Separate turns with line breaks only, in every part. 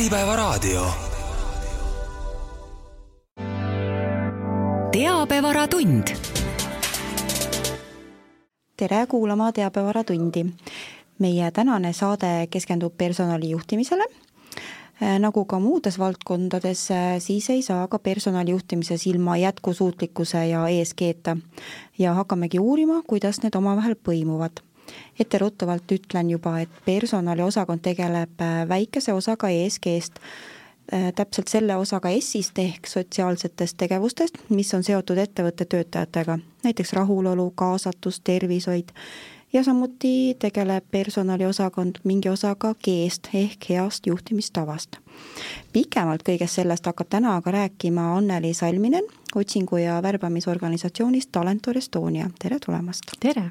Äripäevaraadio.
teabevaratund.
tere kuulama Teabevaratundi. meie tänane saade keskendub personali juhtimisele nagu ka muudes valdkondades, siis ei saa ka personalijuhtimises ilma jätkusuutlikkuse ja ESG-ta. ja hakkamegi uurima, kuidas need omavahel põimuvad etteruttavalt ütlen juba, et personaliosakond tegeleb äh, väikese osaga ESG-st, äh, täpselt selle osaga S-ist ehk sotsiaalsetest tegevustest, mis on seotud ettevõtte töötajatega, näiteks rahulolu, kaasatus, tervishoid ja samuti tegeleb personaliosakond mingi osaga G-st ehk heast juhtimistavast. pikemalt kõigest sellest hakkab täna aga rääkima Anneli Salminen otsingu- ja värbamisorganisatsioonist Talentor Estonia, tere tulemast!
tere!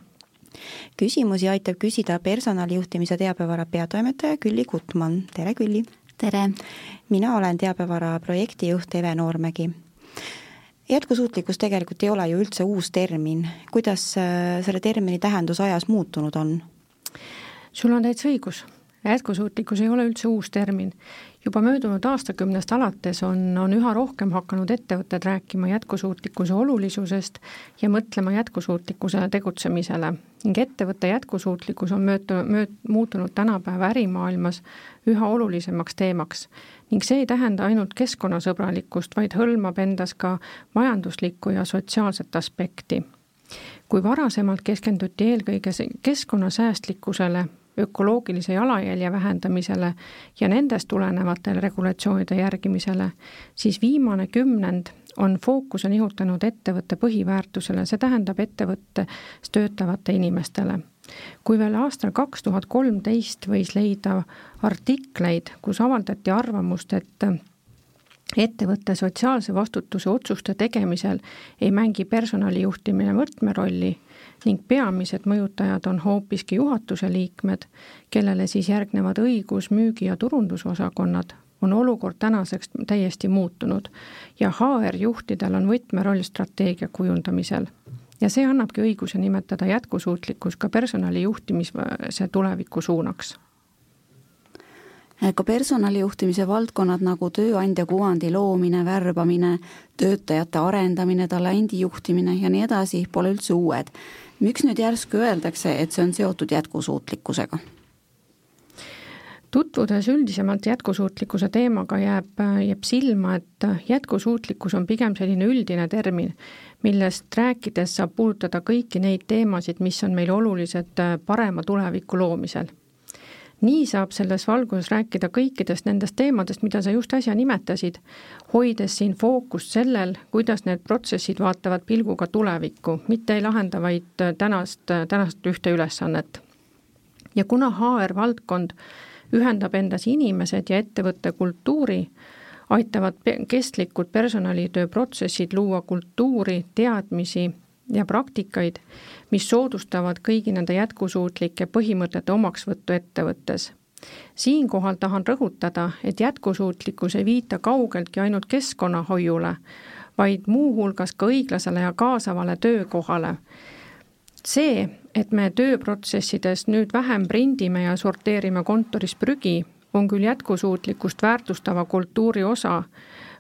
Küsimusi aitab küsida personalijuhtimise teabevara peatoimetaja Külli Gutmann, tere Külli!
tere!
mina olen teabevara projektijuht Eve Noormägi. jätkusuutlikkus tegelikult ei ole ju üldse uus termin, kuidas äh, selle termini tähendus ajas muutunud on?
sul on täitsa õigus, jätkusuutlikkus ei ole üldse uus termin juba möödunud aastakümnest alates on, on üha rohkem hakanud ettevõtted rääkima jätkusuutlikkuse olulisusest ja mõtlema jätkusuutlikkusele tegutsemisele ning ettevõtte jätkusuutlikkus on möötu-, mööt-, muutunud tänapäeva ärimaailmas üha olulisemaks teemaks. ning see ei tähenda ainult keskkonnasõbralikkust, vaid hõlmab endas ka majanduslikku ja sotsiaalset aspekti kui varasemalt keskenduti eelkõige keskkonnasäästlikkusele ökoloogilise jalajälje vähendamisele ja nendest tulenevatele regulatsioonide järgimisele, siis viimane kümnend on fookuse nihutanud ettevõtte põhiväärtusele, see tähendab ettevõttes töötavate inimestele. kui veel aastal kaks tuhat kolmteist võis leida artikleid, kus avaldati arvamust, et ettevõtte sotsiaalse vastutuse otsuste tegemisel ei mängi personalijuhtimine võtmerolli, ning peamised mõjutajad on hoopiski juhatuse liikmed, kellele siis järgnevad õigus, müügi- ja turundusosakonnad, on olukord tänaseks täiesti muutunud ja HR-juhtidel on võtmeroll strateegia kujundamisel. ja see annabki õiguse nimetada jätkusuutlikkus ka personali juhtimise tuleviku suunaks
ka personalijuhtimise valdkonnad nagu tööandja kuvandi loomine, värbamine, töötajate arendamine, talendi juhtimine ja nii edasi pole üldse uued miks nüüd järsku öeldakse, et see on seotud jätkusuutlikkusega?
tutvudes üldisemalt jätkusuutlikkuse teemaga jääb, jääb silma, et jätkusuutlikkus on pigem selline üldine termin, millest rääkides saab puudutada kõiki neid teemasid, mis on meile olulised parema tuleviku loomisel nii saab selles valguses rääkida kõikidest nendest teemadest, mida sa just äsja nimetasid, hoides siin fookust sellel, kuidas need protsessid vaatavad pilguga tulevikku, mitte ei lahenda vaid tänast, tänast ühte ülesannet. ja kuna HR valdkond ühendab endas inimesed ja ettevõtte kultuuri, aitavad kestlikud personalitöö protsessid luua kultuuri, teadmisi ja praktikaid, mis soodustavad kõigi nende jätkusuutlike põhimõtete omaksvõttu ettevõttes. siinkohal tahan rõhutada, et jätkusuutlikkus ei viita kaugeltki ainult keskkonnahoiule, vaid muuhulgas ka õiglasele ja kaasavale töökohale. see, et me tööprotsessides nüüd vähem prindime ja sorteerime kontoris prügi, on küll jätkusuutlikkust väärtustava kultuuri osa,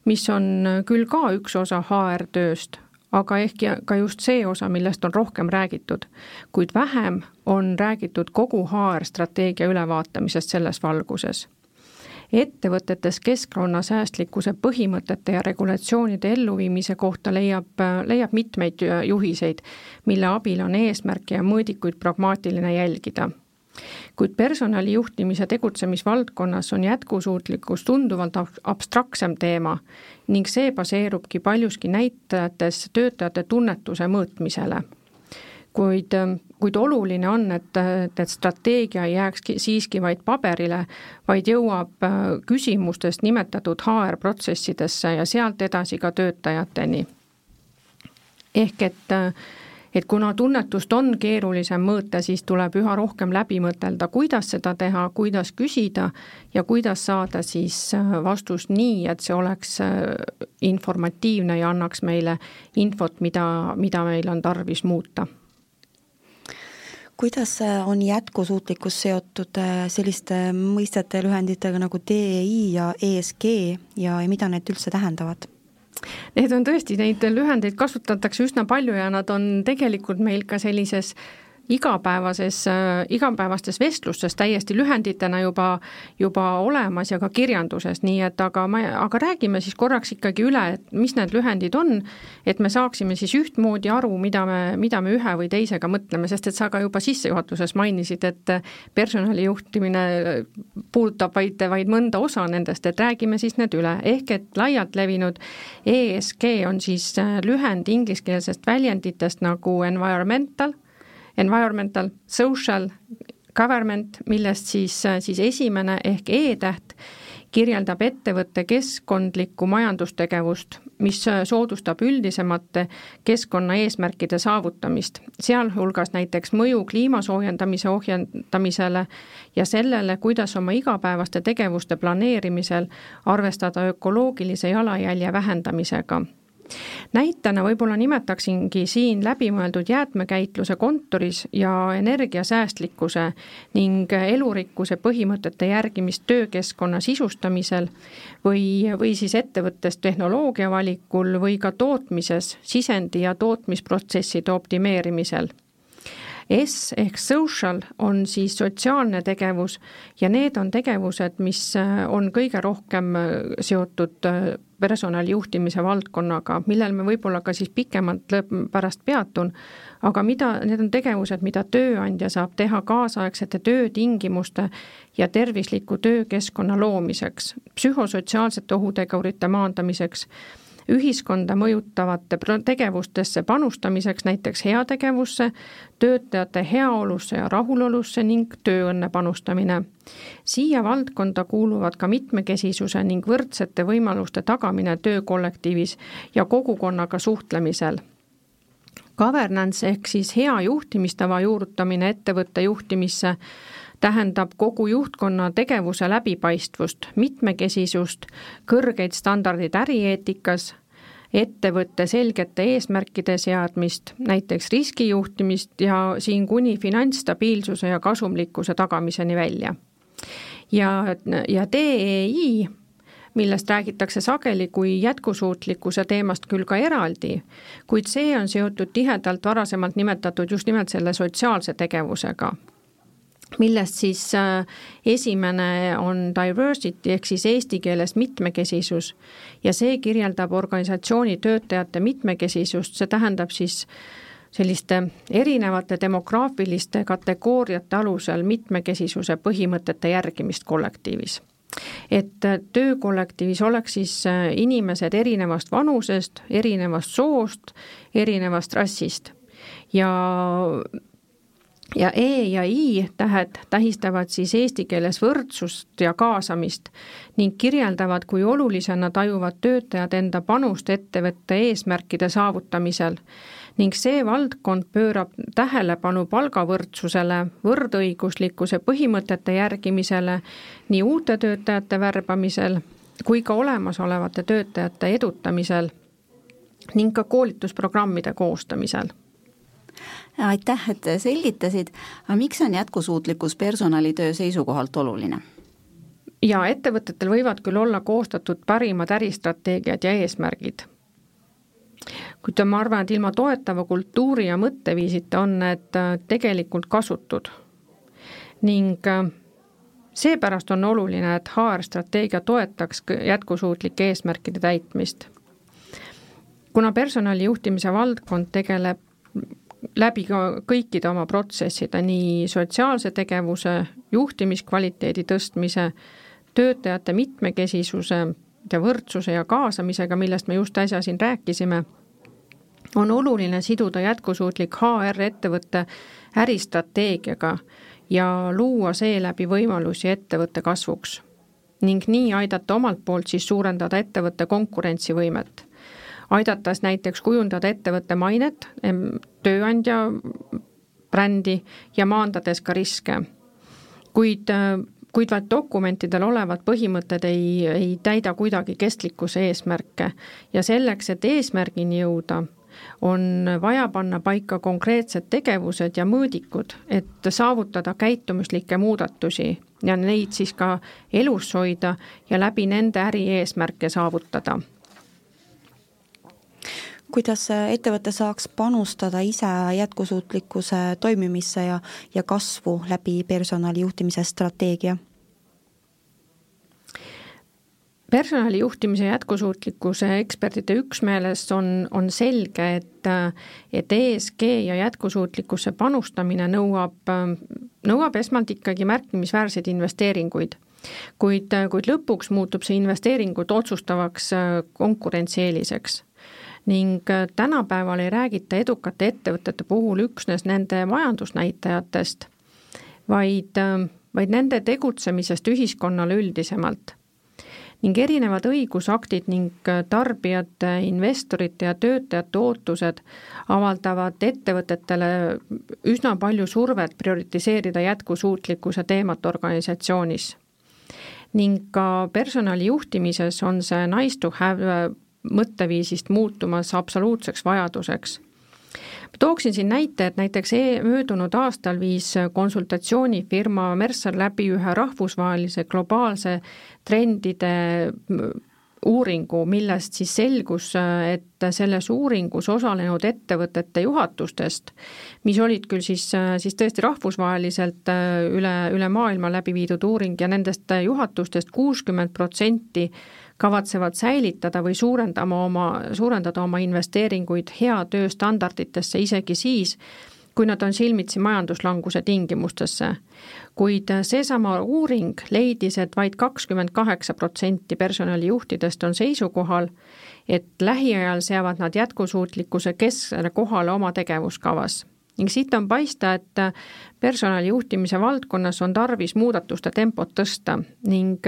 mis on küll ka üks osa HR-tööst, aga ehk ka just see osa, millest on rohkem räägitud, kuid vähem on räägitud kogu HR-strateegia ülevaatamisest selles valguses. ettevõtetes keskkonnasäästlikkuse põhimõtete ja regulatsioonide elluviimise kohta leiab, leiab mitmeid juhiseid, mille abil on eesmärke ja mõõdikuid pragmaatiline jälgida kuid personali juhtimise tegutsemisvaldkonnas on jätkusuutlikkus tunduvalt abstraktsem teema ning see baseerubki paljuski näitajates töötajate tunnetuse mõõtmisele. kuid, kuid oluline on, et, et strateegia ei jääks siiski vaid paberile, vaid jõuab äh, küsimustest nimetatud HR-protsessidesse ja sealt edasi ka töötajateni. ehk et äh, et kuna tunnetust on keerulisem mõõta, siis tuleb üha rohkem läbi mõtelda, kuidas seda teha, kuidas küsida ja kuidas saada siis äh, vastus nii, et see oleks äh, informatiivne ja annaks meile infot, mida, mida meil on tarvis muuta
kuidas on jätkusuutlikkus seotud selliste mõistete lühenditega nagu DEI ja ESG ja, ja mida need üldse tähendavad?
Need on tõesti, neid lühendeid kasutatakse üsna palju ja nad on tegelikult meil ka sellises igapäevases, igapäevastes vestlustes täiesti lühenditena juba, juba olemas ja ka kirjanduses, nii et aga ma, aga räägime siis korraks ikkagi üle, et mis need lühendid on, et me saaksime siis ühtmoodi aru, mida me, mida me ühe või teisega mõtleme, sest et sa ka juba sissejuhatuses mainisid, et personalijuhtimine puudutab vaid, vaid mõnda osa nendest, et räägime siis need üle, ehk et laialt levinud ESG on siis lühend ingliskeelsest väljenditest nagu environmental environmental, social, government, millest siis, siis esimene ehk E-täht kirjeldab ettevõtte keskkondlikku majandustegevust, mis soodustab üldisemate keskkonnaeesmärkide saavutamist, sealhulgas näiteks mõju kliima soojendamise ohjendamisele ja sellele, kuidas oma igapäevaste tegevuste planeerimisel arvestada ökoloogilise jalajälje vähendamisega näitena võib-olla nimetaksingi siin läbimõeldud jäätmekäitluse kontoris ja energiasäästlikkuse ning elurikkuse põhimõtete järgimist töökeskkonna sisustamisel või, või siis ettevõttes tehnoloogia valikul või ka tootmises sisendi ja tootmisprotsesside optimeerimisel. S ehk social on siis sotsiaalne tegevus ja need on tegevused, mis äh, on kõige rohkem äh, seotud äh, personalijuhtimise valdkonnaga, millel me võib-olla ka siis pikemalt pärast peatun, aga mida, need on tegevused, mida tööandja saab teha kaasaegsete töötingimuste ja tervisliku töökeskkonna loomiseks, psühhosotsiaalsete ohutegurite maandamiseks ühiskonda mõjutavate tegevustesse panustamiseks, näiteks heategevusse, töötajate heaolusse ja rahulolusse ning tööõnne panustamine. siia valdkonda kuuluvad ka mitmekesisuse ning võrdsete võimaluste tagamine töökollektiivis ja kogukonnaga suhtlemisel governance ehk siis hea juhtimistava juurutamine ettevõtte juhtimisse tähendab kogu juhtkonna tegevuse läbipaistvust, mitmekesisust, kõrgeid standardeid ärieetikas, ettevõtte selgete eesmärkide seadmist, näiteks riskijuhtimist ja siin kuni finantsstabiilsuse ja kasumlikkuse tagamiseni välja. ja, ja DEI, millest räägitakse sageli kui jätkusuutlikkuse teemast küll ka eraldi, kuid see on seotud tihedalt varasemalt nimetatud just nimelt selle sotsiaalse tegevusega millest siis äh, esimene on diversity ehk siis eesti keeles mitmekesisus. Ja see kirjeldab organisatsiooni töötajate mitmekesisust, see tähendab siis selliste erinevate demograafiliste kategooriate alusel mitmekesisuse põhimõtete järgimist kollektiivis. et äh, töökollektiivis oleks siis äh, inimesed erinevast vanusest, erinevast soost, erinevast rassist. Ja ja E ja I tähed tähistavad siis eesti keeles võrdsust ja kaasamist ning kirjeldavad, kui olulisena tajuvad töötajad enda panust ettevõtte eesmärkide saavutamisel. Ning see valdkond pöörab tähelepanu palgavõrdsusele, võrdõiguslikkuse põhimõtete järgimisele nii uute töötajate värbamisel kui ka olemasolevate töötajate edutamisel ning ka koolitusprogrammide koostamisel
aitäh, et selgitasid, aga miks on jätkusuutlikkus personalitöö seisukohalt oluline?
ja ettevõtetel võivad küll olla koostatud parimad äristrateegiad ja eesmärgid, kuid ma arvan, et ilma toetava kultuuri ja mõtteviisita on need äh, tegelikult kasutud. ning äh, seepärast on oluline, et HR-strateegia toetaks jätkusuutlike eesmärkide täitmist. kuna personalijuhtimise valdkond tegeleb läbi ka kõikide oma protsesside, nii sotsiaalse tegevuse, juhtimiskvaliteedi tõstmise, töötajate mitmekesisuse ja võrdsuse ja kaasamisega, millest me just äsja siin rääkisime, on oluline siduda jätkusuutlik HR ettevõtte äristrateegiaga ja luua seeläbi võimalusi ettevõtte kasvuks ning nii aidata omalt poolt siis suurendada ettevõtte konkurentsivõimet aidates näiteks kujundada ettevõtte mainet, tööandja brändi ja maandades ka riske. kuid, kuid vaid dokumentidel olevad põhimõtted ei, ei täida kuidagi kestlikkuse eesmärke ja selleks, et eesmärgini jõuda, on vaja panna paika konkreetsed tegevused ja mõõdikud, et saavutada käitumuslikke muudatusi ja neid siis ka elus hoida ja läbi nende ärieesmärke saavutada
kuidas ettevõte saaks panustada ise jätkusuutlikkuse toimimisse ja, ja kasvu läbi personali juhtimise strateegia?
personali juhtimise jätkusuutlikkuse ekspertide üksmeeles on, on selge, et, et ESG ja jätkusuutlikkusse panustamine nõuab, nõuab esmalt ikkagi märkimisväärseid investeeringuid. kuid, kuid lõpuks muutub see investeeringud otsustavaks konkurentsieeliseks ning tänapäeval ei räägita edukate ettevõtete puhul üksnes nende majandusnäitajatest, vaid, vaid nende tegutsemisest ühiskonnale üldisemalt ning erinevad õigusaktid ning tarbijate, investorite ja töötajate ootused avaldavad ettevõtetele üsna palju survet prioritiseerida jätkusuutlikkuse teemat organisatsioonis. ning ka personali juhtimises on see nice to have mõtteviisist muutumas absoluutseks vajaduseks. Tooksin siin näite, et näiteks e möödunud aastal viis konsultatsioonifirma Mercer läbi ühe rahvusvahelise globaalse trendide uuringu, millest siis selgus, et selles uuringus osalenud ettevõtete juhatustest, mis olid küll siis, siis tõesti rahvusvaheliselt üle, üle maailma läbi viidud uuring ja nendest juhatustest kuuskümmend protsenti kavatsevad säilitada või suurendama oma, suurendada oma investeeringuid hea tööstandarditesse isegi siis, kui nad on silmitsi majanduslanguse tingimustesse. kuid seesama uuring leidis, et vaid kakskümmend kaheksa protsenti personalijuhtidest on seisukohal, et lähiajal seavad nad jätkusuutlikkuse kesksele kohale oma tegevuskavas ning siit on paista, et personalijuhtimise valdkonnas on tarvis muudatuste tempot tõsta ning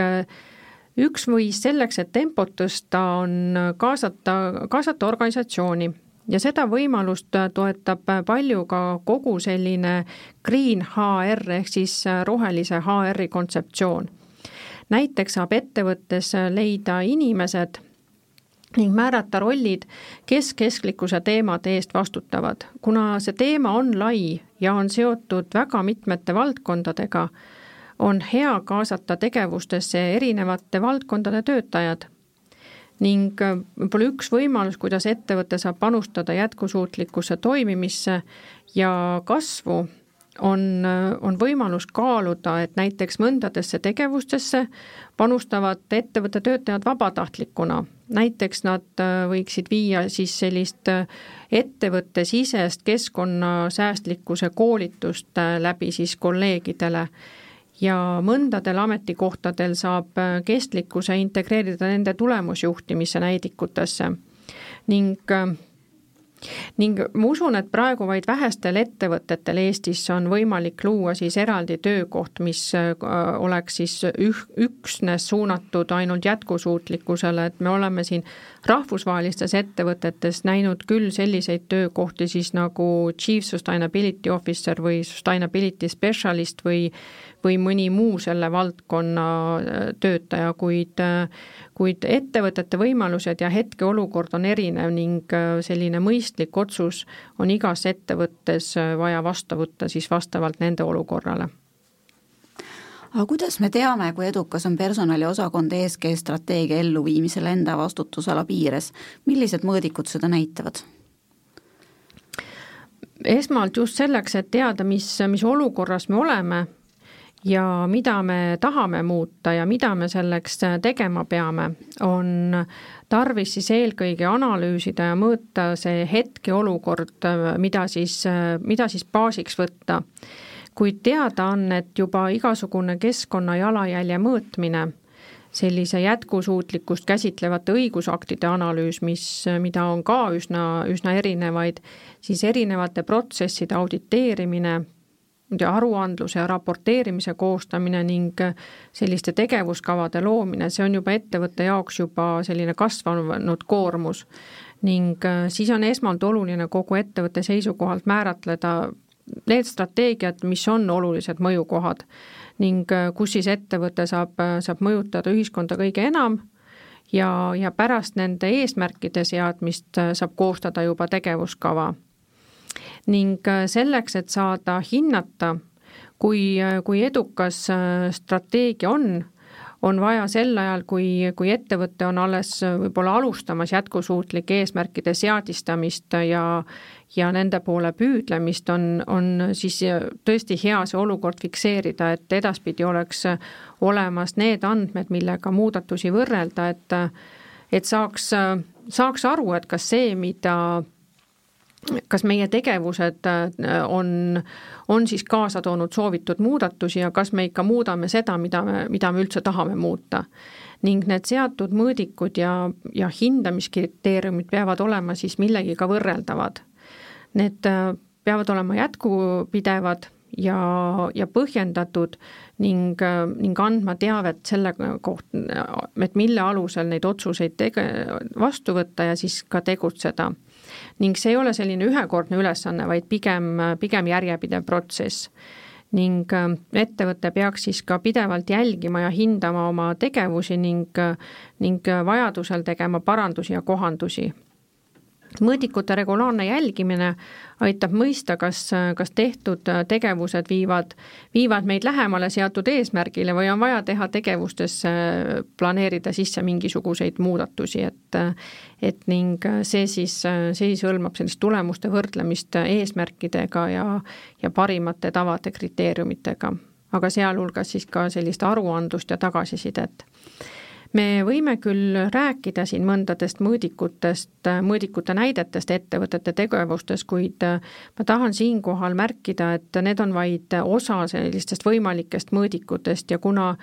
üks viis selleks, et tempot tõsta, on kaasata, kaasata organisatsiooni ja seda võimalust toetab palju ka kogu selline green HR ehk siis rohelise HR-i kontseptsioon. näiteks saab ettevõttes leida inimesed ning määrata rollid, kes kesklikkuse teemade eest vastutavad. kuna see teema on lai ja on seotud väga mitmete valdkondadega, on hea kaasata tegevustesse erinevate valdkondade töötajad. Ning äh, võib-olla üks võimalus, kuidas ettevõte saab panustada jätkusuutlikkuse toimimisse ja kasvu, on, äh, on võimalus kaaluda, et näiteks mõndadesse tegevustesse panustavad ettevõtte töötajad vabatahtlikuna. näiteks nad äh, võiksid viia siis sellist ettevõttesisest keskkonnasäästlikkuse koolitust läbi siis kolleegidele ja mõndadel ametikohtadel saab äh, kestlikkuse integreerida nende tulemusjuhtimise näidikutesse. Ning äh, ning ma usun, et praegu vaid vähestel ettevõtetel Eestis on võimalik luua siis eraldi töökoht, mis äh, oleks siis üh-, üksnes suunatud ainult jätkusuutlikkusele, et me oleme siin rahvusvahelistes ettevõtetes näinud küll selliseid töökohti siis nagu chief sustainability officer või sustainability specialist või või mõni muu selle valdkonna äh, töötaja, kuid äh, kuid ettevõtete võimalused ja hetkeolukord on erinev ning äh, selline mõistlik otsus on igas ettevõttes vaja vastu võtta siis vastavalt nende olukorrale
aga kuidas me teame, kui edukas on personaliosakond ESG strateegia elluviimisel enda vastutusala piires, millised mõõdikud seda näitavad?
esmalt just selleks, et teada, mis, mis olukorras me oleme, ja mida me tahame muuta ja mida me selleks tegema peame, on tarvis siis eelkõige analüüsida ja mõõta see hetkeolukord, mida siis, mida siis baasiks võtta. Kuid teada on, et juba igasugune keskkonna jalajälje mõõtmine, sellise jätkusuutlikkust käsitlevate õigusaktide analüüs, mis, mida on ka üsna, üsna erinevaid, siis erinevate protsesside auditeerimine aruandluse ja raporteerimise koostamine ning selliste tegevuskavade loomine, see on juba ettevõtte jaoks juba selline kasvanud koormus. ning äh, siis on esmalt oluline kogu ettevõtte seisukohalt määratleda need strateegiad, mis on olulised mõjukohad ning äh, kus siis ettevõte saab, saab mõjutada ühiskonda kõige enam ja, ja pärast nende eesmärkide seadmist saab koostada juba tegevuskava. ning selleks, et saada hinnata, kui, kui edukas strateegia on, on vaja sel ajal, kui, kui ettevõte on alles võib-olla alustamas jätkusuutlike eesmärkide seadistamist ja ja nende poole püüdlemist, on, on siis tõesti hea see olukord fikseerida, et edaspidi oleks olemas need andmed, millega muudatusi võrrelda, et et saaks, saaks aru, et kas see, mida kas meie tegevused on, on siis kaasa toonud soovitud muudatusi ja kas me ikka muudame seda, mida me, mida me üldse tahame muuta. ning need seatud mõõdikud ja, ja hindamiskriteeriumid peavad olema siis millegiga võrreldavad. Need äh, peavad olema jätkupidevad ja, ja põhjendatud ning, äh, ning andma teavet selle kohta, et mille alusel neid otsuseid tege-, vastu võtta ja siis ka tegutseda ning see ei ole selline ühekordne ülesanne, vaid pigem, pigem järjepidev protsess. ning äh, ettevõte peaks siis ka pidevalt jälgima ja hindama oma tegevusi ning, ning vajadusel tegema parandusi ja kohandusi mõõdikute regulaarne jälgimine aitab mõista, kas, kas tehtud tegevused viivad, viivad meid lähemale seatud eesmärgile või on vaja teha tegevustesse, planeerida sisse mingisuguseid muudatusi, et et ning see siis, see siis hõlmab sellist tulemuste võrdlemist eesmärkidega ja, ja parimate tavade kriteeriumitega, aga sealhulgas siis ka sellist aruandlust ja tagasisidet me võime küll rääkida siin mõndadest mõõdikutest, mõõdikute näidetest ettevõtete tegevustes, kuid ma tahan siinkohal märkida, et need on vaid osa sellistest võimalikest mõõdikutest ja kuna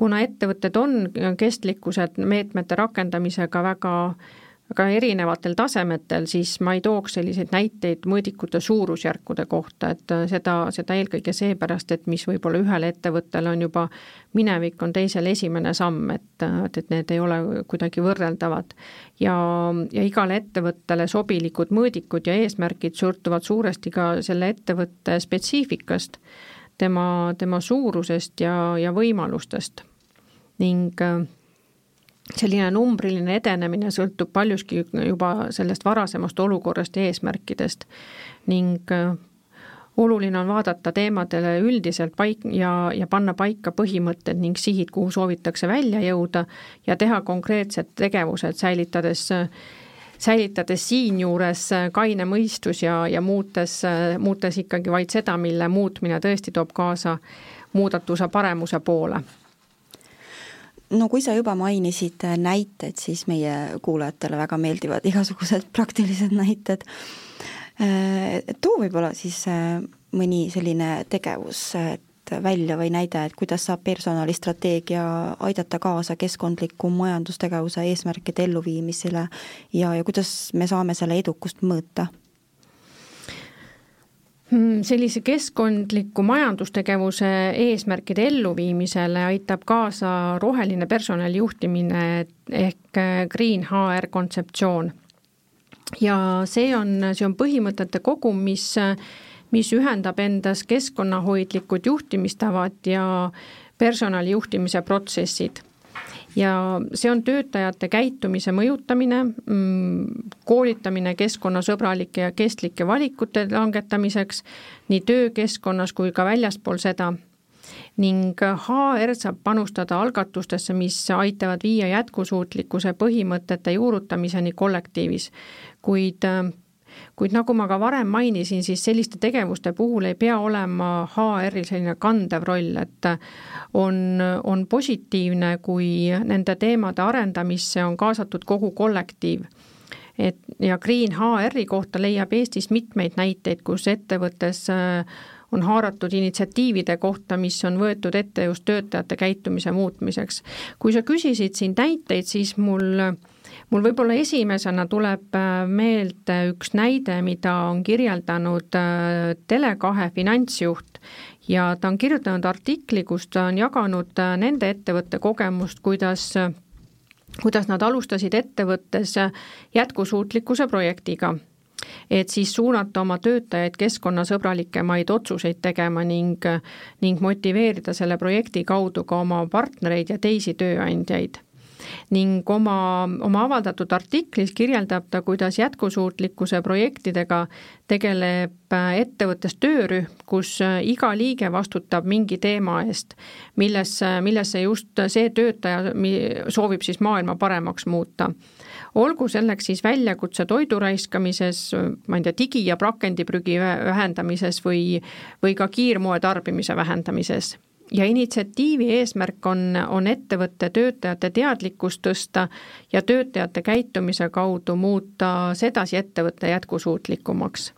kuna ettevõtted on kestlikkuse meetmete rakendamisega väga väga erinevatel tasemetel, siis ma ei tooks selliseid näiteid mõõdikute suurusjärkude kohta, et äh, seda, seda eelkõige seepärast, et mis võib-olla ühel ettevõttel on juba minevik, on teisel esimene samm, et, äh, et, et need ei ole kuidagi võrreldavad. ja, ja igale ettevõttele sobilikud mõõdikud ja eesmärgid sõltuvad suuresti ka selle ettevõtte spetsiifikast, tema, tema suurusest ja, ja võimalustest ning äh, selline numbriline edenemine sõltub paljuski juba sellest varasemast olukorrast ja eesmärkidest ning äh, oluline on vaadata teemadele üldiselt paik- ja, ja panna paika põhimõtted ning sihid, kuhu soovitakse välja jõuda ja teha konkreetsed tegevused, säilitades säilitades siinjuures kaine mõistus ja, ja muutes, muutes ikkagi vaid seda, mille muutmine tõesti toob kaasa muudatuse paremuse poole
no kui sa juba mainisid äh, näiteid, siis meie kuulajatele väga meeldivad igasugused praktilised näited. Äh, too võib-olla siis äh, mõni selline tegevus, välja või näide, et kuidas saab personalistrateegia aidata kaasa keskkondliku majandustegevuse eesmärkide elluviimisele ja, ja kuidas me saame selle edukust mõõta
sellise keskkondliku majandustegevuse eesmärkide elluviimisele aitab kaasa roheline personalijuhtimine ehk äh, Green HR kontseptsioon. ja see on, see on põhimõtete kogum, mis, mis ühendab endas keskkonnahoidlikud juhtimistavad ja personalijuhtimise protsessid ja see on töötajate käitumise mõjutamine, mm, koolitamine keskkonnasõbralike ja kestlike valikute langetamiseks nii töökeskkonnas kui ka väljaspool seda. Ning HR saab panustada algatustesse, mis aitavad viia jätkusuutlikkuse põhimõtete juurutamiseni kollektiivis, kuid kuid nagu ma ka varem mainisin, siis selliste tegevuste puhul ei pea olema HR-il selline kandev roll, et on, on positiivne, kui nende teemade arendamisse on kaasatud kogu kollektiiv et ja Green HR-i kohta leiab Eestis mitmeid näiteid, kus ettevõttes äh, on haaratud initsiatiivide kohta, mis on võetud ette just töötajate käitumise muutmiseks. kui sa küsisid siin näiteid, siis mul mul võib-olla esimesena tuleb äh, meelde üks näide, mida on kirjeldanud äh, Tele2 finantsjuht. Ja ta on kirjutanud artikli, kus ta on jaganud äh, nende ettevõtte kogemust, kuidas kuidas nad alustasid ettevõttes jätkusuutlikkuse projektiga. Et siis suunata oma töötajaid keskkonnasõbralikemaid otsuseid tegema ning, ning motiveerida selle projekti kaudu ka oma partnereid ja teisi tööandjaid ning oma, oma avaldatud artiklis kirjeldab ta, kuidas jätkusuutlikkuse projektidega tegeleb ettevõttes töörühm, kus iga liige vastutab mingi teema eest, millesse, millesse just see töötaja soovib siis maailma paremaks muuta. Olgu selleks siis väljakutse toidu raiskamises, ma ei tea, digi- ja prakendiprügi vähendamises või, või ka kiirmoe tarbimise vähendamises ja initsiatiivi eesmärk on, on ettevõtte töötajate teadlikkust tõsta ja töötajate käitumise kaudu muuta sedasi ettevõtte jätkusuutlikumaks.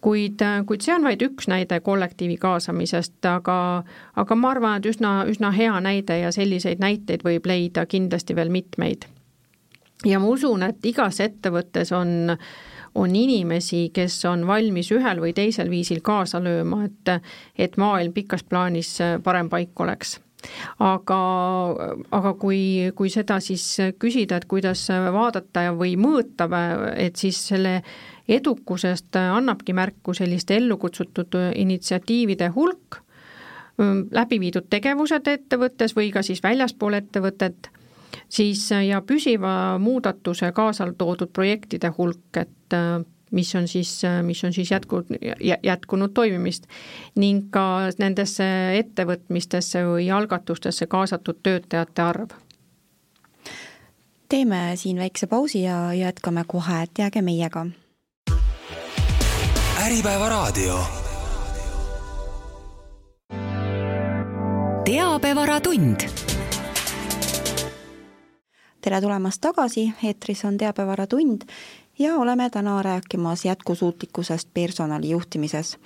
kuid, kuid see on vaid üks näide kollektiivi kaasamisest, aga, aga ma arvan, et üsna, üsna hea näide ja selliseid näiteid võib leida kindlasti veel mitmeid. ja ma usun, et igas ettevõttes on on inimesi, kes on valmis ühel või teisel viisil kaasa lööma, et, et maailm pikas plaanis parem paik oleks. Aga, aga kui, kui seda siis küsida, et kuidas vaadata või mõõta, et siis selle edukusest annabki märku selliste ellu kutsutud initsiatiivide hulk, läbi viidud tegevused ettevõttes või ka siis väljaspool ettevõtet siis ja püsiva muudatuse kaasa toodud projektide hulk, et mis on siis, äh, mis on siis jätku, jätkunud toimimist ning ka nendesse ettevõtmistesse või algatustesse kaasatud töötajate arv.
teeme siin väikse pausi ja jätkame kohe, et jääge meiega.
äripäeva raadio. teabevaratund
tere tulemast tagasi, eetris on Teabevara tund ja oleme täna rääkimas jätkusuutlikkusest personali juhtimises.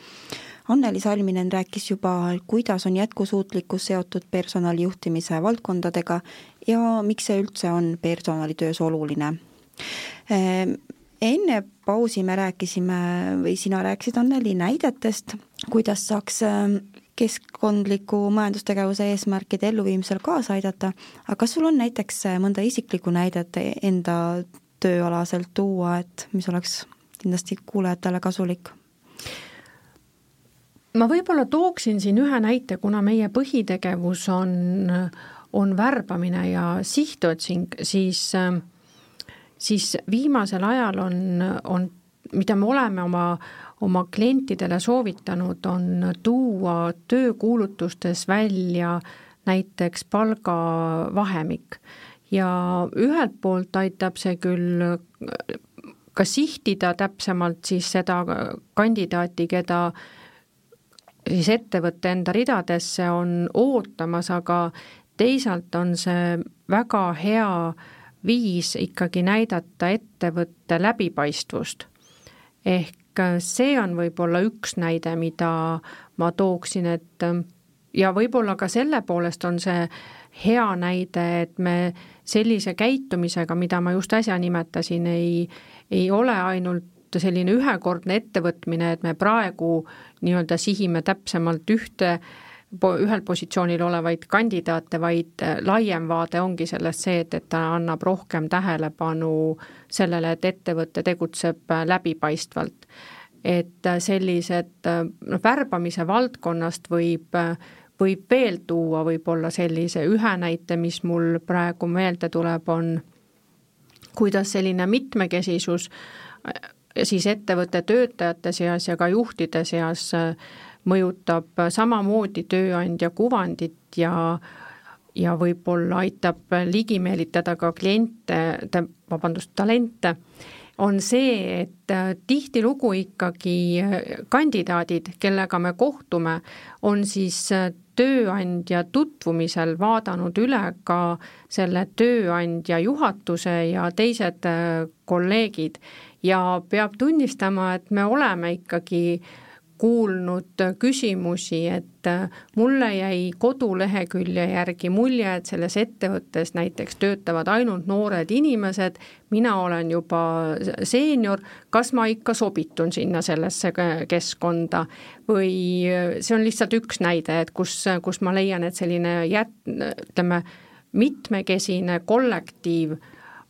Anneli Salminen rääkis juba, kuidas on jätkusuutlikkus seotud personali juhtimise valdkondadega ja miks see üldse on personalitöös oluline. Ehm, enne pausi me rääkisime või sina rääkisid, Anneli, näidetest, kuidas saaks ehm, keskkondliku majandustegevuse eesmärkide elluviimisel kaasa aidata, aga kas sul on näiteks mõnda isiklikku näidet enda tööalaselt tuua, et mis oleks kindlasti kuulajatele kasulik?
ma võib-olla tooksin siin ühe näite, kuna meie põhitegevus on, on värbamine ja sihtotsing, siis, siis viimasel ajal on, on, mida me oleme oma oma klientidele soovitanud, on tuua töökuulutustes välja näiteks palgavahemik ja ühelt poolt aitab see küll ka sihtida täpsemalt siis seda kandidaati, keda siis ettevõtte enda ridadesse on ootamas, aga teisalt on see väga hea viis ikkagi näidata ettevõtte läbipaistvust. ehk see on võib-olla üks näide, mida ma tooksin, et ja võib-olla ka selle poolest on see hea näide, et me sellise käitumisega, mida ma just äsja nimetasin, ei, ei ole ainult selline ühekordne ettevõtmine, et me praegu nii-öelda sihime täpsemalt ühte ühel positsioonil olevaid kandidaate, vaid laiem vaade ongi sellest see, et, et ta annab rohkem tähelepanu sellele, et ettevõte tegutseb läbipaistvalt. Et sellised noh, värbamise valdkonnast võib, võib veel tuua võib-olla sellise ühe näite, mis mul praegu meelde tuleb, on kuidas selline mitmekesisus siis ettevõtte töötajate seas ja ka juhtide seas mõjutab samamoodi tööandja kuvandit ja ja võib-olla aitab ligi meelitada ka kliente, vabandust, talente on see, et äh, tihtilugu ikkagi äh, kandidaadid, kellega me kohtume, on siis äh, tööandja tutvumisel vaadanud üle ka selle tööandja juhatuse ja teised kolleegid. Ja peab tunnistama, et me oleme ikkagi kuulnud küsimusi, et mulle jäi kodulehekülje järgi mulje, et selles ettevõttes näiteks töötavad ainult noored inimesed, mina olen juba seenior, kas ma ikka sobitun sinna sellesse keskkonda? Või see on lihtsalt üks näide, et kus, kus ma leian, et selline jät-, ütleme, mitmekesine kollektiiv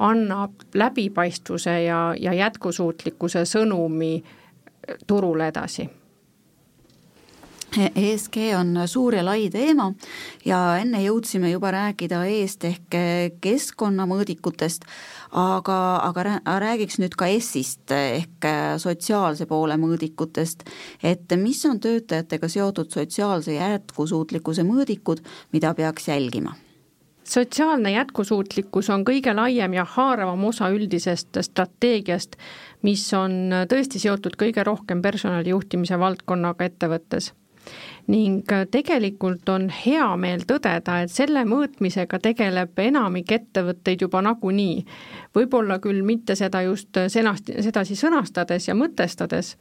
annab läbipaistvuse ja, ja jätkusuutlikkuse sõnumi turule edasi
ESG on suur ja lai teema ja enne jõudsime juba rääkida E-st ehk keskkonnamõõdikutest, aga, aga räägiks nüüd ka S-ist ehk sotsiaalse poole mõõdikutest, et mis on töötajatega seotud sotsiaalse jätkusuutlikkuse mõõdikud, mida peaks jälgima?
Sotsiaalne jätkusuutlikkus on kõige laiem ja haaravam osa üldisest strateegiast, mis on tõesti seotud kõige rohkem personalijuhtimise valdkonnaga ettevõttes ning äh, tegelikult on hea meel tõdeda, et selle mõõtmisega tegeleb enamik ettevõtteid juba nagunii. võib-olla küll mitte seda just senast-, sedasi sõnastades ja mõtestades,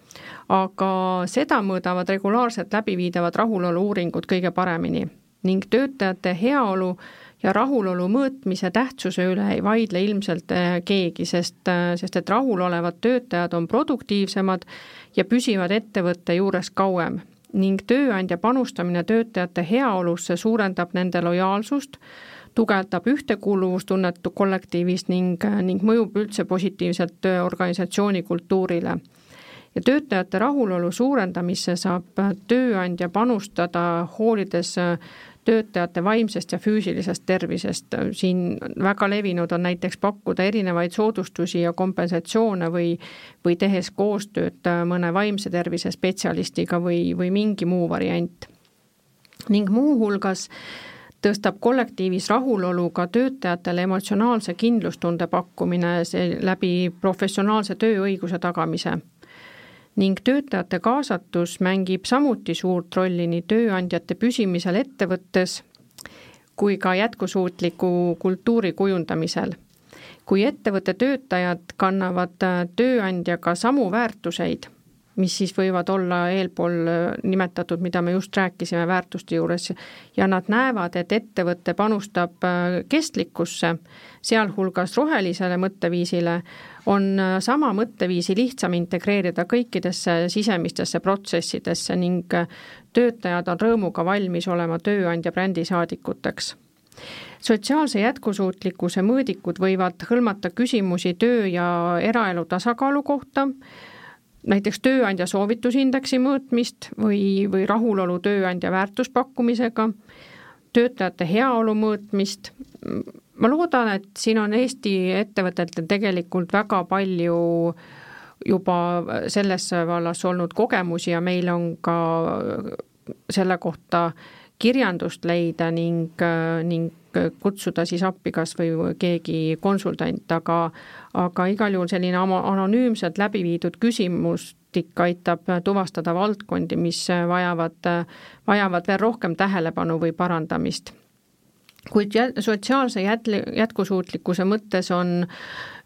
aga seda mõõdavad regulaarselt läbiviidavad rahulolu-uuringud kõige paremini ning töötajate heaolu ja rahulolu mõõtmise tähtsuse üle ei vaidle ilmselt äh, keegi, sest, äh, sest et rahulolevad töötajad on produktiivsemad ja püsivad ettevõtte juures kauem ning tööandja panustamine töötajate heaolusse suurendab nende lojaalsust, tugevdab ühtekuuluvustunnet kollektiivis ning, ning mõjub üldse positiivselt organisatsiooni kultuurile. ja töötajate rahulolu suurendamisse saab tööandja panustada, hoolides töötajate vaimsest ja füüsilisest tervisest. siin väga levinud on näiteks pakkuda erinevaid soodustusi ja kompensatsioone või, või tehes koostööd mõne vaimse tervise spetsialistiga või, või mingi muu variant. ning muuhulgas tõstab kollektiivis rahulolu ka töötajatele emotsionaalse kindlustunde pakkumine läbi professionaalse tööõiguse tagamise ning töötajate kaasatus mängib samuti suurt rolli nii tööandjate püsimisel ettevõttes kui ka jätkusuutliku kultuuri kujundamisel. kui ettevõtte töötajad kannavad tööandjaga samu väärtuseid, mis siis võivad olla eelpool nimetatud, mida me just rääkisime väärtuste juures, ja nad näevad, et ettevõte panustab kestlikkusse, sealhulgas rohelisele mõtteviisile, on äh, sama mõtteviisi lihtsam integreerida kõikidesse sisemistesse protsessidesse ning äh, töötajad on rõõmuga valmis olema tööandja brändisaadikuteks sotsiaalse jätkusuutlikkuse mõõdikud võivad hõlmata küsimusi töö ja eraelu tasakaalu kohta, näiteks tööandja soovitusindeksi mõõtmist või, või rahulolu tööandja väärtuspakkumisega, töötajate heaolu mõõtmist, ma loodan, et siin on Eesti ettevõtetel tegelikult väga palju juba selles vallas olnud kogemusi ja meil on ka selle kohta kirjandust leida ning, ning kutsuda siis appi kas või keegi konsultant, aga aga igal juhul selline anonüümselt läbi viidud küsimustik aitab tuvastada valdkondi, mis vajavad, vajavad veel rohkem tähelepanu või parandamist kuid sotsiaalse jätli-, jätkusuutlikkuse mõttes on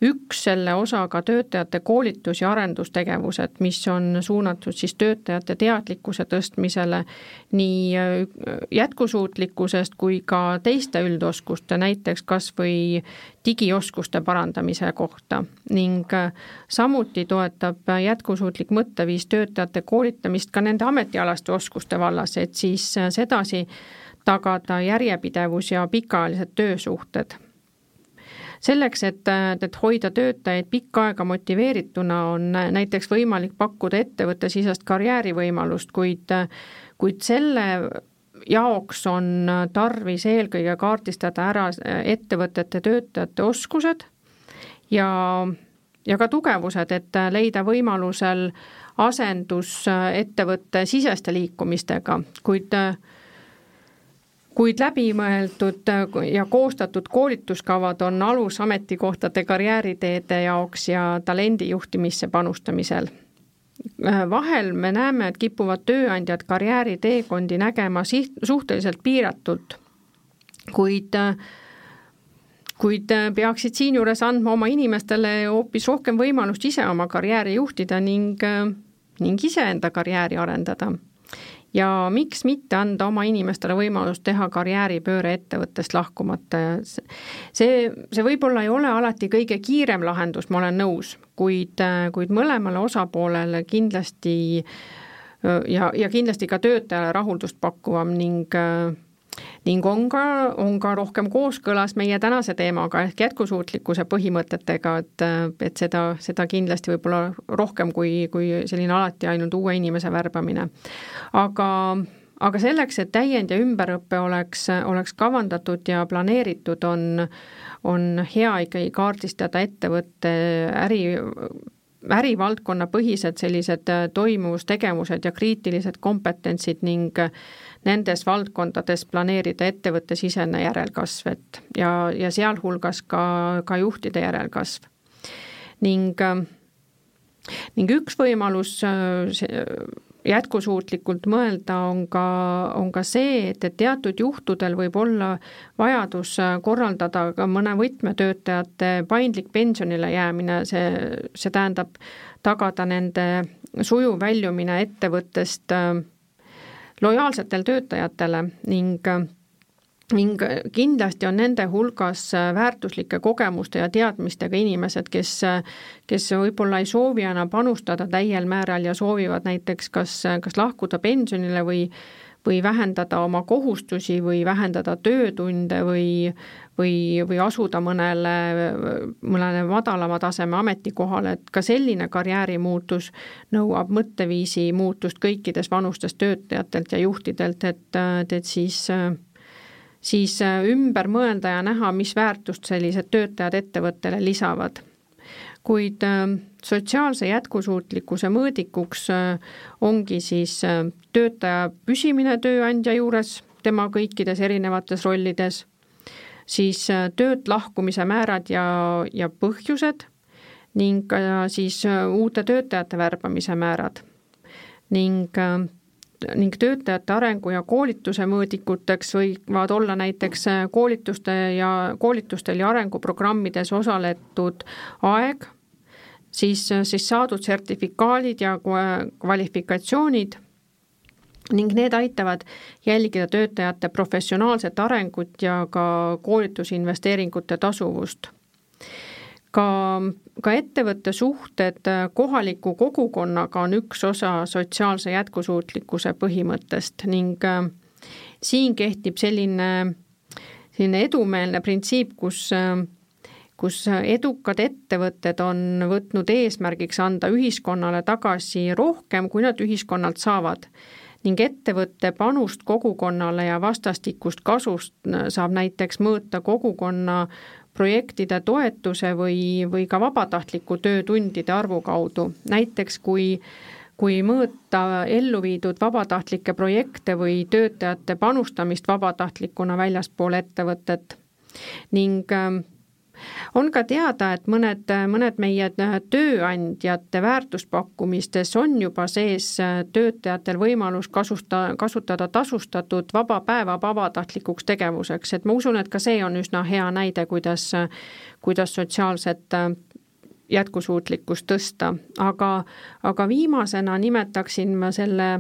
üks selle osa ka töötajate koolitus- ja arendustegevused, mis on suunatud siis töötajate teadlikkuse tõstmisele nii äh, jätkusuutlikkusest kui ka teiste üldoskuste, näiteks kas või digioskuste parandamise kohta. Ning äh, samuti toetab jätkusuutlik mõtteviis töötajate koolitamist ka nende ametialaste oskuste vallas, et siis äh, sedasi tagada järjepidevus ja pikaajalised töösuhted. selleks, et, et hoida töötajaid pikka aega motiveerituna, on näiteks võimalik pakkuda ettevõttesisest karjäärivõimalust, kuid, kuid selle jaoks on tarvis eelkõige kaardistada ära ettevõtete töötajate oskused ja, ja ka tugevused, et leida võimalusel asendus ettevõtte siseste liikumistega, kuid kuid läbimõeldud ja koostatud koolituskavad on alus ametikohtade karjääriteede jaoks ja talendi juhtimisse panustamisel. vahel me näeme, et kipuvad tööandjad karjääriteekondi nägema siht, suhteliselt piiratult, kuid kuid peaksid siinjuures andma oma inimestele hoopis rohkem võimalust ise oma karjääri juhtida ning, ning iseenda karjääri arendada ja miks mitte anda oma inimestele võimalust teha karjääripööre ettevõttest lahkumata. Ja see, see võib-olla ei ole alati kõige kiirem lahendus, ma olen nõus, kuid, kuid mõlemale osapoolele kindlasti ja, ja kindlasti ka töötajale rahuldust pakkuvam ning ning on ka, on ka rohkem kooskõlas meie tänase teemaga ehk jätkusuutlikkuse põhimõtetega, et, et seda, seda kindlasti võib-olla rohkem kui, kui selline alati ainult uue inimese värbamine. aga, aga selleks, et täiend- ja ümberõpe oleks, oleks kavandatud ja planeeritud, on, on hea ikkagi kaardistada ettevõtte äri ärivaldkonna põhised sellised toimuvustegevused ja kriitilised kompetentsid ning nendes valdkondades planeerida ettevõttesisene järelkasv, et ja, ja sealhulgas ka, ka juhtide järelkasv. ning, ning üks võimalus jätkusuutlikult mõelda on ka, on ka see, et, et teatud juhtudel võib olla vajadus korraldada ka mõne võtmetöötajate paindlik pensionile jäämine, see, see tähendab tagada nende sujuv väljumine ettevõttest äh, lojaalsetele töötajatele ning ning kindlasti on nende hulgas väärtuslike kogemuste ja teadmistega inimesed, kes, kes võib-olla ei soovi enam panustada täiel määral ja soovivad näiteks kas, kas lahkuda pensionile või või vähendada oma kohustusi või vähendada töötunde või, või, või asuda mõnele, mõnele madalama taseme ametikohale, et ka selline karjäärimuutus nõuab mõtteviisi muutust kõikides vanustes töötajatelt ja juhtidelt, et, et siis siis ümber mõelda ja näha, mis väärtust sellised töötajad ettevõttele lisavad kuid äh, sotsiaalse jätkusuutlikkuse mõõdikuks äh, ongi siis äh, töötaja püsimine tööandja juures, tema kõikides erinevates rollides, siis töölt lahkumise määrad ja, ja põhjused ning siis uute töötajate värbamise määrad. ning ning töötajate arengu ja koolituse mõõdikuteks võivad olla näiteks koolituste ja, koolitustel ja arenguprogrammides osaletud aeg, siis, siis saadud sertifikaalid ja kvalifikatsioonid ning need aitavad jälgida töötajate professionaalset arengut ja ka koolitusinvesteeringute tasuvust. Ka, ka ettevõtte suhted kohaliku kogukonnaga on üks osa sotsiaalse jätkusuutlikkuse põhimõttest ning äh, siin kehtib selline, selline edumeelne printsiip, kus äh, kus edukad ettevõtted on võtnud eesmärgiks anda ühiskonnale tagasi rohkem, kui nad ühiskonnalt saavad. Ning ettevõtte panust kogukonnale ja vastastikust kasust saab näiteks mõõta kogukonna projektide toetuse või, või ka vabatahtliku töötundide arvu kaudu. näiteks kui, kui mõõta ellu viidud vabatahtlikke projekte või töötajate panustamist vabatahtlikuna väljaspool ettevõtet ning on ka teada, et mõned, mõned meie tööandjate väärtuspakkumistes on juba sees töötajatel võimalus kasusta, kasutada tasustatud vaba päeva vabatahtlikuks tegevuseks, et ma usun, et ka see on üsna hea näide, kuidas, kuidas sotsiaalset jätkusuutlikkust tõsta, aga, aga viimasena nimetaksin ma selle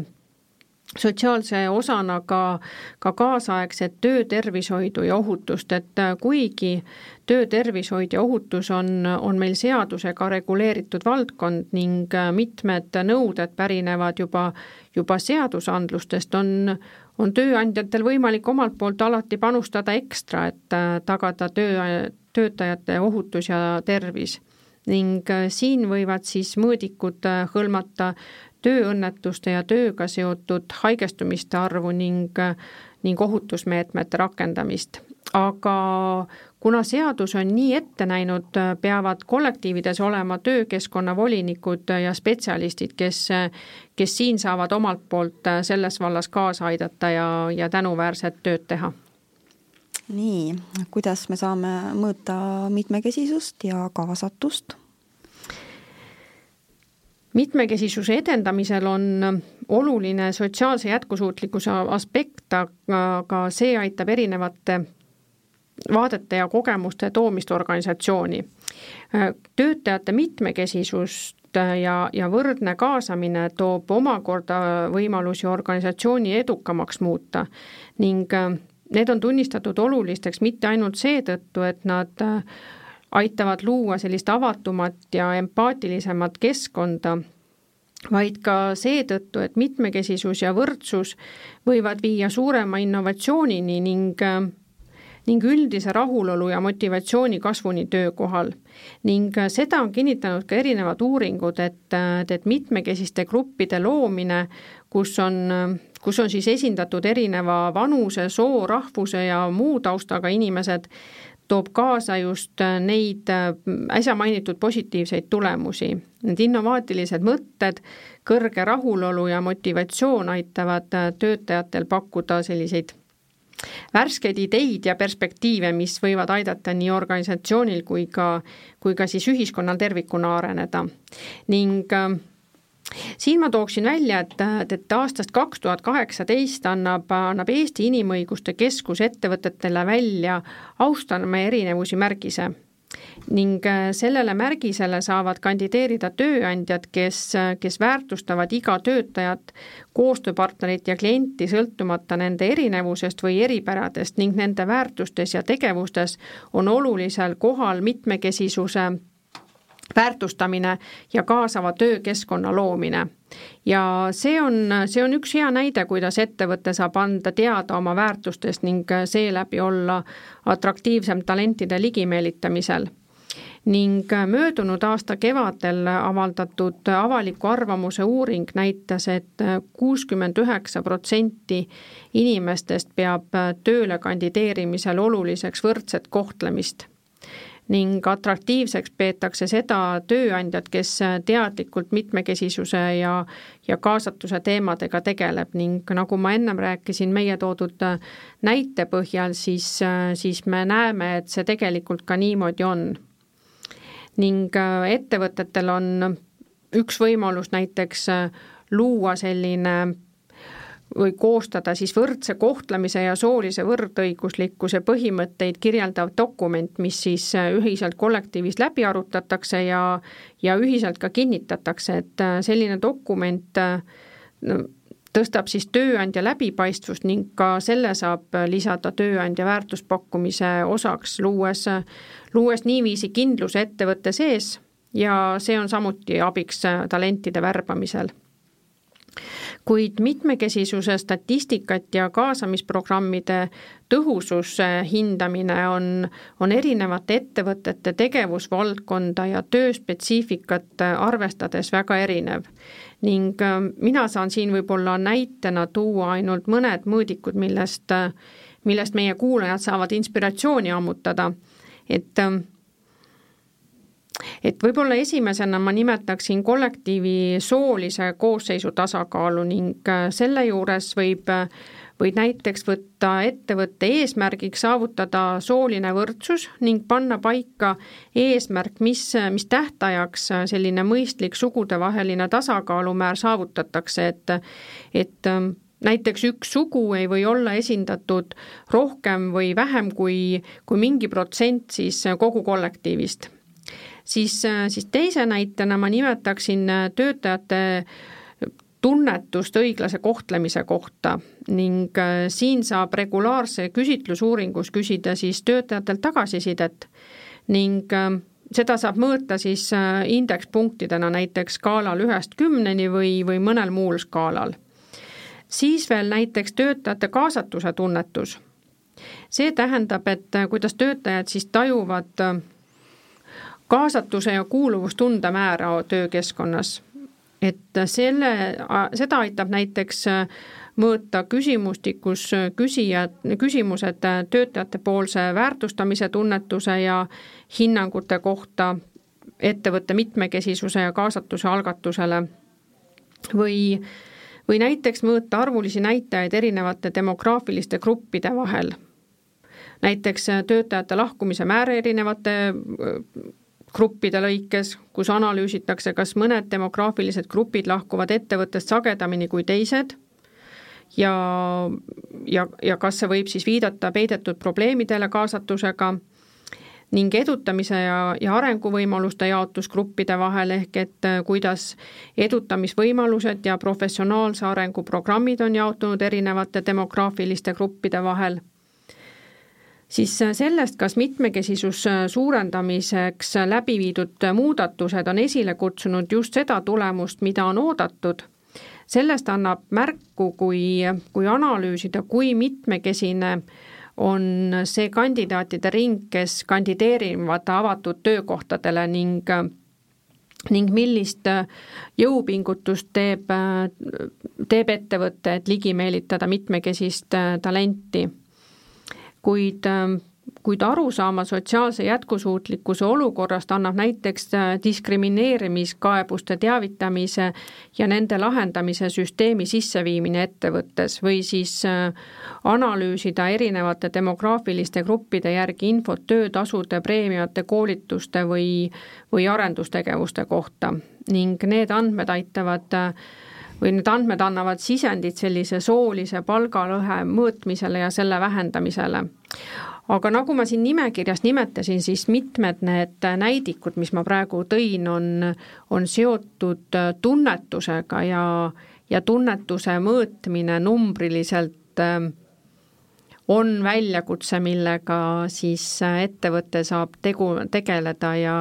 sotsiaalse osana ka, ka kaasaegset töötervishoidu ja ohutust, et äh, kuigi töötervishoid ja ohutus on, on meil seadusega reguleeritud valdkond ning äh, mitmed nõuded pärinevad juba, juba seadusandlustest, on, on tööandjatel võimalik omalt poolt alati panustada ekstra, et äh, tagada töö, töötajate ohutus ja tervis. Ning siin võivad siis mõõdikud hõlmata tööõnnetuste ja tööga seotud haigestumiste arvu ning, ning ohutusmeetmete rakendamist. aga kuna seadus on nii ette näinud, peavad kollektiivides olema töökeskkonna volinikud ja spetsialistid, kes, kes siin saavad omalt poolt selles vallas kaasa aidata ja, ja tänuväärset tööd teha
nii, kuidas me saame mõõta mitmekesisust ja kaasatust?
Mitmekesisuse edendamisel on oluline sotsiaalse jätkusuutlikkuse aspekt, aga see aitab erinevate vaadete ja kogemuste toomist organisatsiooni. töötajate mitmekesisust ja, ja võrdne kaasamine toob omakorda võimalusi organisatsiooni edukamaks muuta ning need on tunnistatud olulisteks mitte ainult seetõttu, et nad aitavad luua sellist avatumat ja empaatilisemat keskkonda, vaid ka seetõttu, et mitmekesisus ja võrdsus võivad viia suurema innovatsioonini ning ning üldise rahulolu ja motivatsiooni kasvuni töökohal. ning seda on kinnitanud ka erinevad uuringud, et, et mitmekesiste gruppide loomine, kus on, kus on siis esindatud erineva vanuse, soo, rahvuse ja muu taustaga inimesed, toob kaasa just neid äsja mainitud positiivseid tulemusi. Need innovaatilised mõtted, kõrge rahulolu ja motivatsioon aitavad töötajatel pakkuda selliseid värskeid ideid ja perspektiive, mis võivad aidata nii organisatsioonil kui ka, kui ka siis ühiskonnal tervikuna areneda. ning äh, siin ma tooksin välja, et, et aastast kaks tuhat kaheksateist annab, annab Eesti Inimõiguste Keskus ettevõtetele välja austame erinevusi märgise. Ning sellele märgisele saavad kandideerida tööandjad, kes, kes väärtustavad iga töötajat, koostööpartnerit ja klienti sõltumata nende erinevusest või eripäradest ning nende väärtustes ja tegevustes on olulisel kohal mitmekesisuse väärtustamine ja kaasava töökeskkonna loomine. ja see on, see on üks hea näide, kuidas ettevõte saab anda teada oma väärtustest ning seeläbi olla atraktiivsem talentide ligimeelitamisel ning möödunud aasta kevadel avaldatud avaliku arvamuse uuring näitas et, et kuuskümmend üheksa protsenti inimestest peab tööle kandideerimisel oluliseks võrdset kohtlemist ning atraktiivseks peetakse seda tööandjat, kes teadlikult mitmekesisuse ja, ja kaasatuse teemadega tegeleb ning nagu ma ennem rääkisin meie toodud näite põhjal, siis, siis me näeme, et see tegelikult ka niimoodi on. ning ettevõtetel on üks võimalus näiteks luua selline või koostada siis võrdse kohtlemise ja soolise võrdõiguslikkuse põhimõtteid kirjeldav dokument, mis siis äh, ühiselt kollektiivis läbi arutatakse ja, ja ühiselt ka kinnitatakse, et äh, selline dokument äh, tõstab siis tööandja läbipaistvust ning ka selle saab lisada tööandja väärtuspakkumise osaks, luues, luues niiviisi kindluse ettevõtte sees ja see on samuti abiks talentide värbamisel kuid mitmekesisuse statistikat ja kaasamisprogrammide tõhususe hindamine on, on erinevate ettevõtete tegevusvaldkonda ja tööspetsiifikat arvestades väga erinev. ning äh, mina saan siin võib-olla näitena tuua ainult mõned mõõdikud, millest, millest meie kuulajad saavad inspiratsiooni ammutada, et äh, et võib-olla esimesena ma nimetaksin kollektiivi soolise koosseisu tasakaalu ning äh, selle juures võib, äh, võib näiteks võtta ettevõtte eesmärgiks saavutada sooline võrdsus ning panna paika eesmärk, mis, mis tähtajaks selline mõistlik sugudevaheline tasakaalumäär saavutatakse, et, et näiteks üks sugu ei või olla esindatud rohkem või vähem kui, kui mingi protsent siis kogu kollektiivist siis, äh, siis teise näitena ma nimetaksin äh, töötajate tunnetust õiglase kohtlemise kohta ning äh, siin saab regulaarse küsitlusuuringus küsida siis töötajatelt tagasisidet ning seda saab mõõta siis indekspunktidena näiteks skaalal ühest kümneni või, või mõnel muul skaalal. siis veel näiteks töötajate kaasatuse tunnetus. see tähendab, et kuidas töötajad siis tajuvad kaasatuse ja kuuluvustunde määra töökeskkonnas. et selle, seda aitab näiteks mõõta küsimustikus küsijad, küsimused töötajate poolse väärtustamise tunnetuse ja hinnangute kohta ettevõtte mitmekesisuse ja kaasatuse algatusele või või näiteks mõõta arvulisi näitajaid erinevate demograafiliste gruppide vahel. näiteks töötajate lahkumise määr erinevate gruppide lõikes, kus analüüsitakse, kas mõned demograafilised grupid lahkuvad ettevõttest sagedamini kui teised ja, ja, ja kas see võib siis viidata peidetud probleemidele kaasatusega ning edutamise ja, ja arenguvõimaluste jaotus gruppide vahel, ehk et äh, kuidas edutamisvõimalused ja professionaalse arengu programmid on jaotunud erinevate demograafiliste gruppide vahel siis sellest, kas mitmekesisus suurendamiseks läbi viidud muudatused on esile kutsunud just seda tulemust, mida on oodatud, sellest annab märku, kui, kui analüüsida, kui mitmekesine on see kandidaatide ring, kes kandideerivad avatud töökohtadele ning ning millist jõupingutust teeb, teeb ettevõte, et ligi meelitada mitmekesist talenti kuid ähm, kuid arusaama sotsiaalse jätkusuutlikkuse olukorrast annab näiteks äh, diskrimineerimiskaebuste teavitamise ja nende lahendamise süsteemi sisseviimine ettevõttes või siis äh, analüüsida erinevate demograafiliste gruppide järgi infot töötasude, preemiate, koolituste või, või arendustegevuste kohta. Ning need andmed aitavad äh, või need andmed annavad sisendit sellise soolise palgalõhe mõõtmisele ja selle vähendamisele. aga nagu ma siin nimekirjas nimetasin, siis mitmed need näidikud, mis ma praegu tõin, on, on seotud tunnetusega ja, ja tunnetuse mõõtmine numbriliselt äh, on väljakutse, millega siis ettevõte saab tegu, tegeleda ja,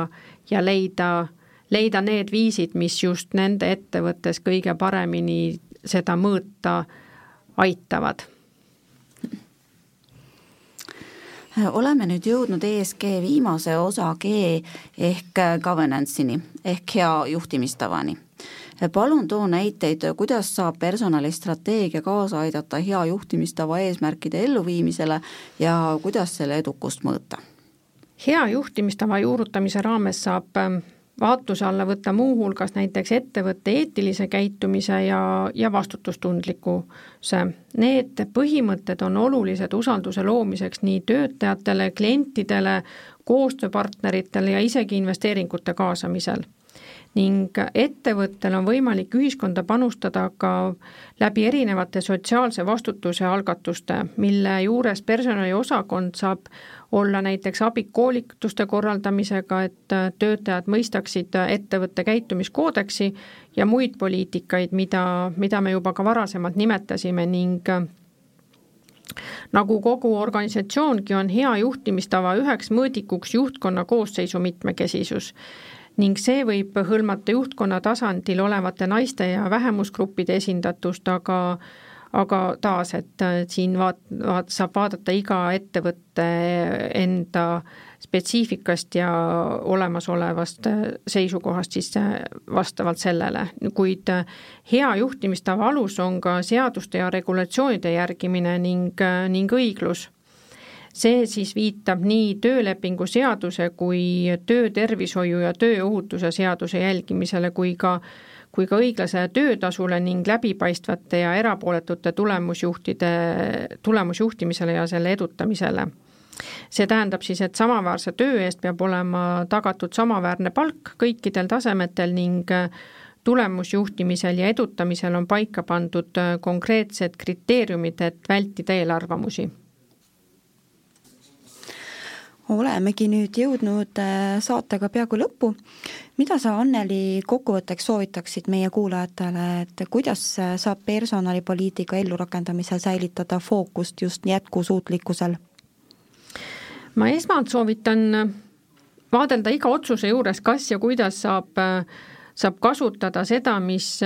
ja leida leida need viisid, mis just nende ettevõttes kõige paremini seda mõõta aitavad
oleme nüüd jõudnud ESG viimase osa G ehk governance'ini ehk hea juhtimistavani. palun too näiteid, kuidas saab personalistrateegia kaasa aidata hea juhtimistava eesmärkide elluviimisele ja kuidas selle edukust mõõta?
hea juhtimistava juurutamise raames saab vaatluse alla võtta muuhulgas näiteks ettevõtte eetilise käitumise ja, ja vastutustundlikkuse. Need põhimõtted on olulised usalduse loomiseks nii töötajatele, klientidele, koostööpartneritele ja isegi investeeringute kaasamisel ning ettevõttel on võimalik ühiskonda panustada ka läbi erinevate sotsiaalse vastutuse algatuste, mille juures personaliosakond saab olla näiteks abi koolituste korraldamisega, et töötajad mõistaksid ettevõtte käitumiskoodeksi ja muid poliitikaid, mida, mida me juba ka varasemalt nimetasime ning nagu kogu organisatsioongi, on hea juhtimistava üheks mõõdikuks juhtkonna koosseisu mitmekesisus ning see võib hõlmata juhtkonna tasandil olevate naiste ja vähemusgruppide esindatust, aga aga taas, et siin vaat-, vaat-, saab vaadata iga ettevõtte enda spetsiifikast ja olemasolevast seisukohast siis vastavalt sellele, kuid hea juhtimistava alus on ka seaduste ja regulatsioonide järgimine ning, ning õiglus see siis viitab nii töölepingu seaduse kui töötervishoiu ja tööohutuse seaduse jälgimisele kui ka kui ka õiglasele töötasule ning läbipaistvate ja erapooletute tulemusjuhtide, tulemusjuhtimisele ja selle edutamisele. see tähendab siis, et samaväärse töö eest peab olema tagatud samaväärne palk kõikidel tasemetel ning tulemusjuhtimisel ja edutamisel on paika pandud konkreetsed kriteeriumid, et vältida eelarvamusi
olemegi nüüd jõudnud äh, saatega peaaegu lõppu. mida sa, Anneli, kokkuvõtteks soovitaksid meie kuulajatele, et kuidas äh, saab personalipoliitika ellurakendamisel säilitada fookust just jätkusuutlikkusel?
ma esmalt soovitan vaadelda iga otsuse juures, kas ja kuidas saab, äh, saab kasutada seda, mis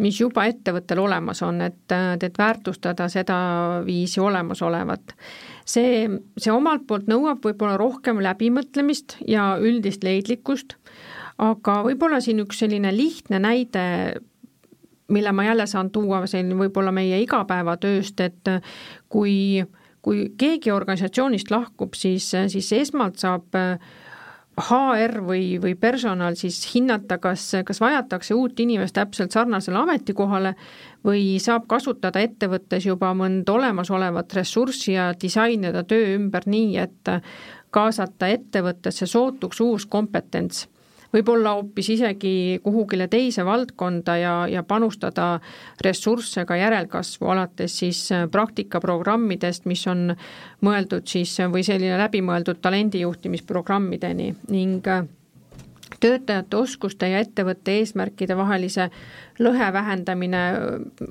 mis juba ettevõttel olemas on, et, et väärtustada sedaviisi olemasolevat. see, see omalt poolt nõuab võib-olla rohkem läbimõtlemist ja üldist leidlikkust, aga võib-olla siin üks selline lihtne näide, mille ma jälle saan tuua siin võib-olla meie igapäevatööst, et kui, kui keegi organisatsioonist lahkub, siis, siis esmalt saab äh, HR või, või personal siis hinnata, kas, kas vajatakse uut inimest täpselt sarnasele ametikohale või saab kasutada ettevõttes juba mõnda olemasolevat ressurssi ja disainida töö ümber nii, et kaasata ettevõttesse sootuks uus kompetents võib-olla hoopis isegi kuhugile teise valdkonda ja, ja panustada ressursse ka järelkasvu, alates siis äh, praktikaprogrammidest, mis on mõeldud siis või selline läbimõeldud talendijuhtimisprogrammideni ning äh, töötajate oskuste ja ettevõtte eesmärkide vahelise lõhe vähendamine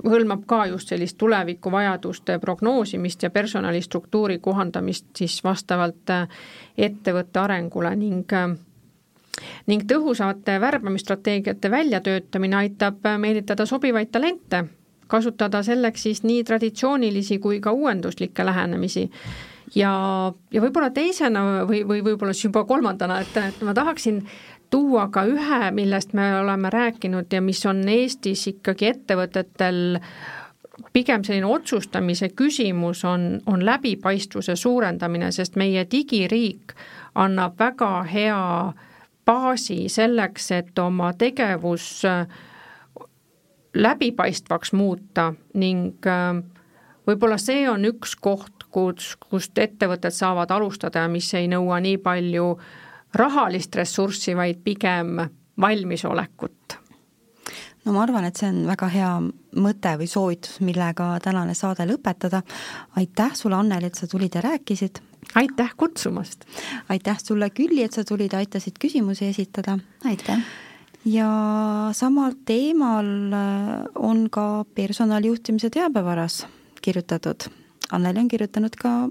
hõlmab ka just sellist tulevikuvajaduste prognoosimist ja personalistruktuuri kohandamist siis vastavalt ettevõtte arengule ning ning tõhusate värbamisstrateegiate väljatöötamine aitab meelitada sobivaid talente, kasutada selleks siis nii traditsioonilisi kui ka uuenduslikke lähenemisi. Ja, ja võib-olla teisena või, või võib-olla siis juba kolmandana, et, et ma tahaksin tuua ka ühe, millest me oleme rääkinud ja mis on Eestis ikkagi ettevõtetel pigem selline otsustamise küsimus on, on läbipaistvuse suurendamine, sest meie digiriik annab väga hea baasi selleks, et oma tegevus äh, läbipaistvaks muuta ning äh, võib-olla see on üks koht, kus, kust ettevõtted saavad alustada ja mis ei nõua nii palju rahalist ressurssi, vaid pigem valmisolekut.
No ma arvan, et see on väga hea mõte või soovitus, millega tänane saade lõpetada. aitäh sulle, Anneli, et sa tulid ja rääkisid.
aitäh kutsumast!
aitäh sulle, Külli, et sa tulid, aitasid küsimusi esitada.
aitäh!
ja samal teemal on ka personalijuhtimise teabevaras kirjutatud. Anneli on kirjutanud ka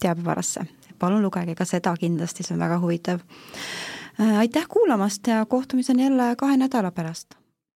teabevarasse palun lugege ka seda kindlasti, see on väga huvitav. Äh, aitäh kuulamast ja kohtumiseni jälle kahe nädala pärast